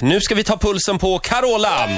Nu ska vi ta pulsen på Carola.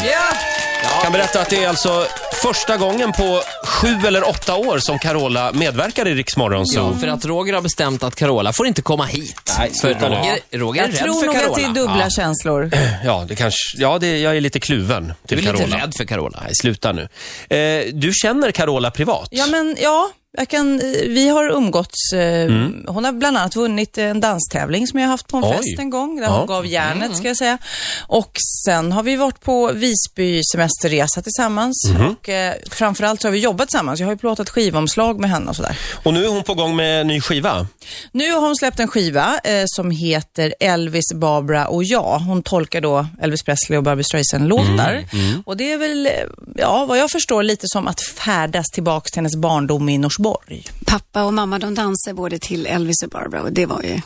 Jag kan berätta att det är alltså första gången på sju eller åtta år som Carola medverkar i Rix Ja, för att Roger har bestämt att Carola får inte komma hit. Nej, för sluta nu. Roger, Roger är Jag rädd tror för nog Carola. att det är dubbla Ja. känslor. Ja, det kanske, ja det, jag är lite kluven Du till är lite Carola. rädd för Carola. Nej, sluta nu. Eh, du känner Carola privat? Ja, men ja. Jag kan, vi har umgåtts. Eh, Hon har bland annat vunnit en danstävling som jag har haft på en Oj. fest en gång, där Ja. hon gav järnet ska jag säga. Och sen har vi varit på Visby semesterresa tillsammans och eh, framförallt så har vi jobbat tillsammans. Jag har ju plåtat skivomslag med henne och sådär. Och nu är hon på gång med en ny skiva. Nu har hon släppt en skiva eh, som heter Elvis, Barbara och jag. Hon tolkar då Elvis Presley och Barbra Streisand-låtar. Och det är väl, eh, ja, vad jag förstår, lite som att färdas tillbaks till hennes barndom i Norsborg. Pappa och mamma de dansade både till Elvis och Barbara och det var ju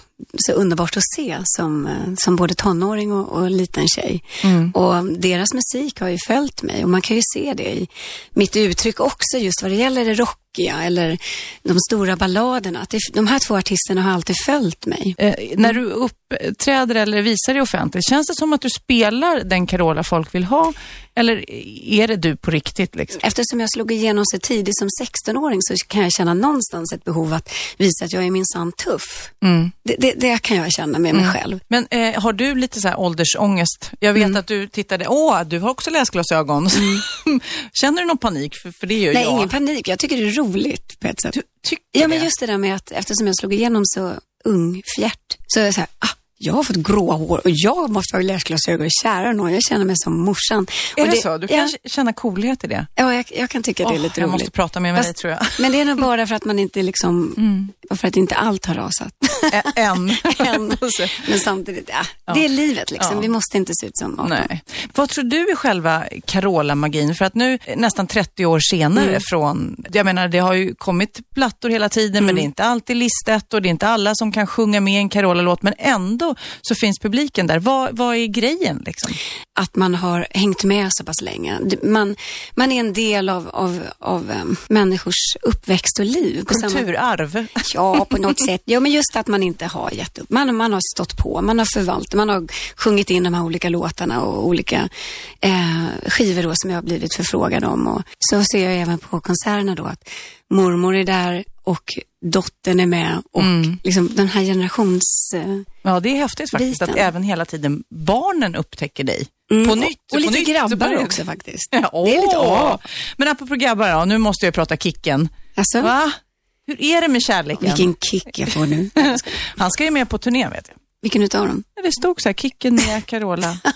så underbart att se som, eh, som både tonåring och, och liten tjej. Och deras musik har ju följt mig och man kan ju se det i mitt uttryck också just vad det gäller det rockiga eller de stora balladerna. Att de här två artisterna har alltid följt mig. Eh, när du uppträder eller visar dig offentligt, känns det som att du spelar den Carola folk vill ha? Eller är det du på riktigt? Liksom? Eftersom jag slog igenom så tidigt som 16-åring så kan jag känna någonstans ett behov att visa att jag är minsann tuff. Mm. Det, det, det kan jag känna med mig själv. Men eh, har du lite så här åldersångest? Jag vet att du tittade, åh, du har också läsglasögon. Känner du någon panik? För, för det gör Nej, jag. ingen panik. Jag tycker det är roligt på ett sätt. Tycker Ja, men just det där med att eftersom jag slog igenom så ung fjärt så är det så här, ah, jag har fått gråa hår och jag måste ha läsglasögon. Kära någon, jag känner mig som morsan. Är och det, så? Du kan ja, känna coolhet i det? ja, jag, jag kan tycka att det är lite jag roligt. måste prata mer med dig tror jag. Men det är nog bara för att man inte liksom, Mm. för att inte allt har rasat. Ä- Än. Än. Men samtidigt, ja, det är livet liksom. Ja. Vi måste inte se ut som 18. Nej. Vad tror du är själva Carola-magin? För att nu, nästan 30 år senare Mm. från, jag menar det har ju kommit plattor hela tiden, Mm. men det är inte alltid listat och det är inte alla som kan sjunga med en Carola-låt, men ändå så finns publiken där. Vad, vad är grejen liksom? att man har hängt med så pass länge. Man, man är en del av, av, av um, människors uppväxt och liv. Samma- Kulturarv. Ja, på något sätt. Ja, men just att man inte har gett upp. Man, man har stått på, man har förvaltat, man har sjungit in de här olika låtarna och olika eh, skivor då som jag har blivit förfrågad om. Och så ser jag även på konserterna då att mormor är där och dottern är med och liksom den här generations... Eh, Ja, det är häftigt faktiskt att Biten. även hela tiden barnen upptäcker dig. mm, På nytt. Och, och på lite nytt, grabbar också faktiskt. Ja, Det är lite, åh. åh. Men apropå grabbar då, nu måste jag prata Kicken. Alltså, Va? Hur är det med kärleken? vilken kick jag får nu. Han ska ju med på turné vet jag. Vilken utav dem? Det stod så här, Kicken med Carola.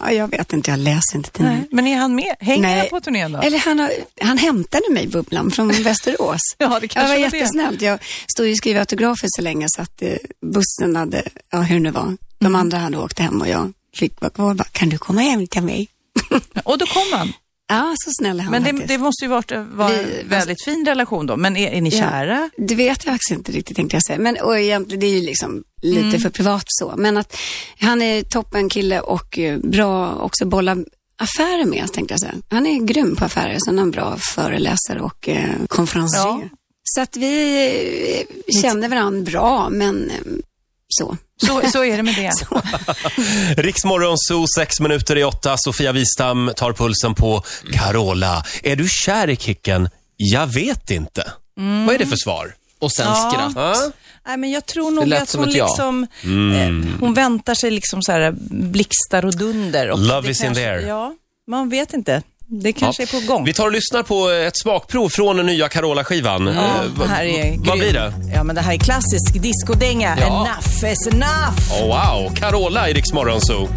Ja, jag vet inte, jag läser inte tidningen. Men är han med? Hänger Nej. han på turnén då? Eller han, har, han hämtade mig, Bubblan, från Västerås. Ja, det det kanske var var det. jättesnällt. Jag stod ju och skrev autografer så länge så att eh, bussen hade, ja hur det nu var, de Mm. andra hade åkt hem och jag fick vara kvar och bara, kan du komma hem till mig? Och då kom han. Ja, så snäll är han Men det, det måste ju varit vara Vi- en väldigt fin relation då. Men är, är ni Ja. kära? Det vet jag faktiskt inte riktigt tänkte jag säga. Men och egentligen, det är ju liksom lite Mm. för privat så. Men att han är toppen kille och eh, bra också bolla affärer med tänkte jag säga. Han är grym på affärer, sen är han bra föreläsare och eh, konferencier. Ja. Så att vi eh, känner varandra bra, men eh, så. Så, så är det med det. Riksmorgon Zoo, sex minuter i åtta. Sofia Wistam tar pulsen på Carola. Är du kär i Kicken? Jag vet inte. Vad är det för svar? Och sen Ja. skratt. Ja? Nej, men jag tror nog att hon ja. liksom, Mm. eh, hon väntar sig liksom så här blixtar och dunder. Och Love is in kanske- there. Ja, man vet inte. Det kanske Ja. är på gång. Vi tar och lyssnar på ett smakprov från den nya Carola-skivan. Ja, Eh, det va- här är vad blir det? Ja, men det här är klassisk discodänga. Ja. Enough is enough. Oh, wow, Carola i Riksmorgon Zoo.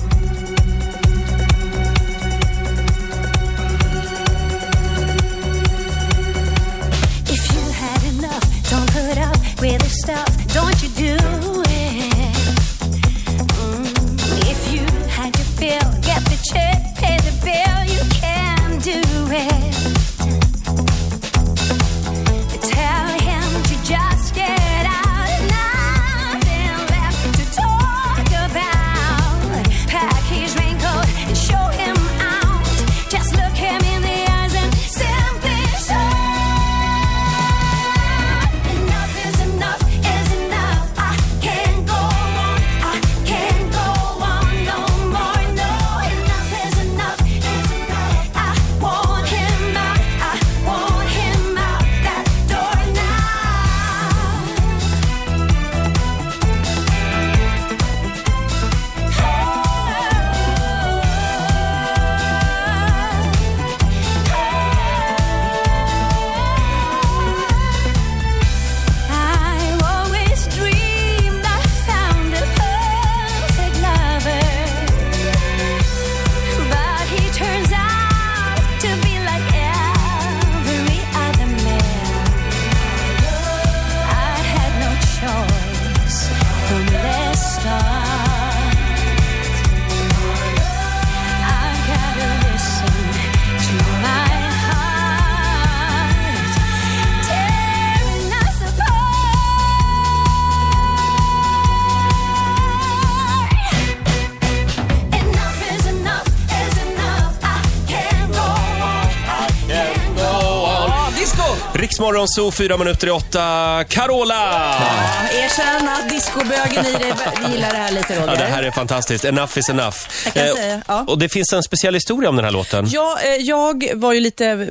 Riksmorgon Zoo, fyra minuter i åtta. Carola! Ja, erkänn att discobögen i dig gillar det här lite, Roger. Ja, det här är fantastiskt. Enough is enough. Jag kan Eh, säga, ja. Och det finns en speciell historia om den här låten. Ja, eh, jag var ju lite... eh,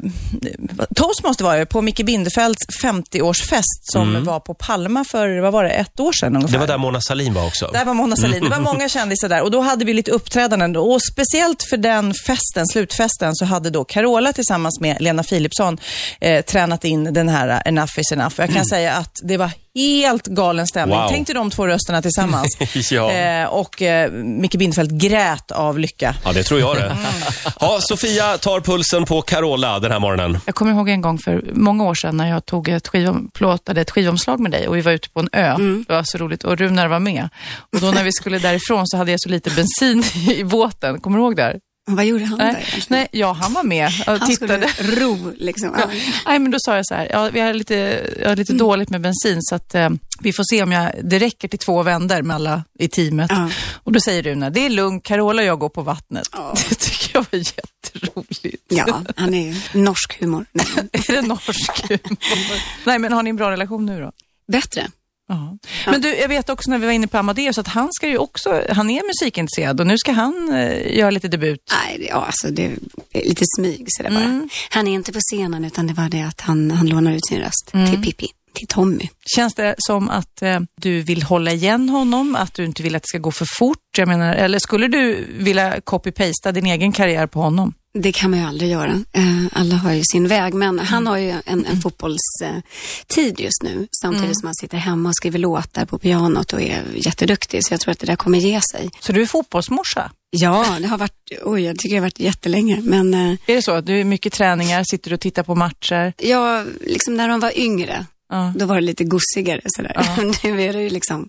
Toastmaster var jag på Micke Bindefelds 50-årsfest som var på Palma för, vad var det, ett år sedan ungefär. Mm. Det var där Mona Sahlin var också. Där var Mona Sahlin. Det var många kändisar där och då hade vi lite uppträdanden. Och speciellt för den festen, slutfesten, så hade då Carola tillsammans med Lena Philipsson eh, tränat in den här eh, Enough is enough. Jag kan säga att det var helt galen stämning. Wow. Tänk dig de två rösterna tillsammans. Ja. eh, och eh, Micke Bindefeldt grät av lycka. Ja, det tror jag det. Ja, Sofia tar pulsen på Carola den här morgonen. Jag kommer ihåg en gång för många år sedan när jag tog ett skivom, plåtade ett skivomslag med dig och vi var ute på en ö. Det var så roligt och Runar var med. Och då när vi skulle därifrån så hade jag så lite bensin i båten. Kommer du ihåg det? här? Vad gjorde han där Nej, egentligen? nej, ja, han var med och Han tittade. skulle ro liksom. Ja. Nej, men då sa jag så här, ja, vi har lite, jag har lite dåligt med bensin så att eh, vi får se om jag, det räcker till två vändor med alla i teamet. Ja. Och då säger Runa, det är lugnt, Carola och jag går på vattnet. Ja. Det tycker jag var jätteroligt. ja, han är ju norsk humor. Är det norsk humor? Nej, men har ni en bra relation nu då? Bättre. Ja. Men du, jag vet också när vi var inne på Amadeus att han ska ju också, han är musikintresserad och nu ska han eh, göra lite debut. Nej, ja, alltså det är lite smyg sådär bara. Han är inte på scenen utan det var det att han, han lånar ut sin röst till Pippi, till Tommy. Känns det som att eh, du vill hålla igen honom, att du inte vill att det ska gå för fort? Jag menar, eller skulle du vilja copy-pasta din egen karriär på honom? Det kan man ju aldrig göra. Eh, Alla har ju sin väg, men han har ju en, en fotbollstid just nu samtidigt som han sitter hemma och skriver låtar på pianot och är jätteduktig. Så jag tror att det där kommer ge sig. Så du är fotbollsmorsa? Ja, det har varit, oj, jag tycker det har varit jättelänge, men eh, Är det så? att Du är mycket träningar, sitter och tittar på matcher? jag, liksom när de var yngre, Ja. då var det lite gossigare sådär. nu är det ju liksom,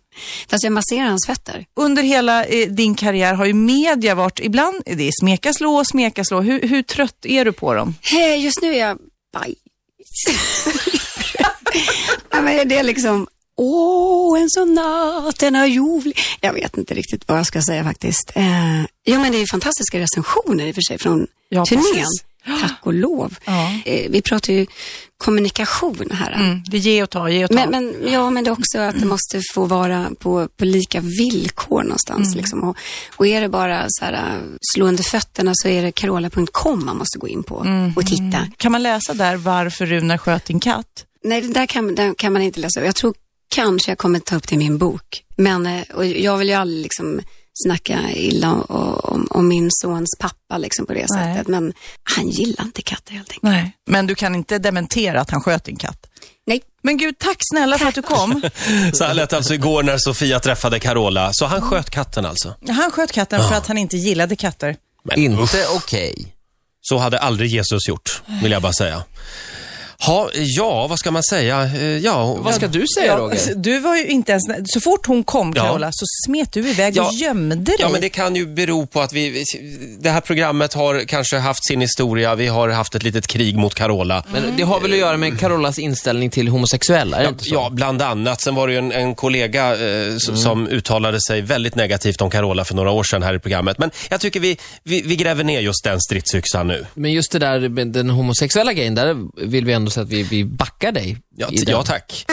fast jag masserar hans fötter. Under hela eh, din karriär har ju media varit, ibland det är smeka slå smeka slå. Hur, hur trött är du på dem? Hej, just nu är jag baj. ja, men det är liksom, åh, en sån natt, den är ljuvlig. Jag vet inte riktigt vad jag ska säga faktiskt. Eh, ja, men det är ju fantastiska recensioner i och för sig från Ja, turnén. precis. Tack och lov. Ja. Eh, vi pratar ju kommunikation här. Mm, det ge och ta, ge och ta. Men, men, ja, men det är också att det måste få vara på, på lika villkor någonstans. Mm. Liksom. Och, och är det bara så här, äh, slå under fötterna så är det carola.com man måste gå in på Mm. och titta. Kan man läsa där varför Runar sköt din katt? Nej, det där kan, där kan man inte läsa. Jag tror kanske jag kommer ta upp det i min bok. Men eh, och jag vill ju aldrig liksom snacka illa om, om, om min sons pappa liksom på det Nej. sättet. Men han gillar inte katter helt enkelt. Nej. Men du kan inte dementera att han sköt din katt? Nej. Men gud, tack snälla för att du kom. Så här lät det alltså igår när Sofia träffade Carola. Så han sköt katten alltså. Han sköt katten för att han inte gillade katter. Men Inte okej. Så hade aldrig Jesus gjort, vill jag bara säga. Ha, ja, vad ska man säga? Eh, Ja, Vad ska du säga Roger? alltså, Du var ju inte ens, så fort hon kom Ja. Carola så smet du iväg Ja. och gömde dig. Ja, men det kan ju bero på att vi, det här programmet har kanske haft sin historia. Vi har haft ett litet krig mot Carola. Men det har väl att göra med Carolas inställning till homosexuella, så? Ja, bland annat. Sen var det ju en, en kollega eh, s- som uttalade sig väldigt negativt om Carola för några år sedan här i programmet. Men jag tycker vi, vi, vi gräver ner just den stridsyxan nu. Men just det där med den homosexuella grejen, där vill vi ändå säga att vi, vi backar dig. Ja, ja tack.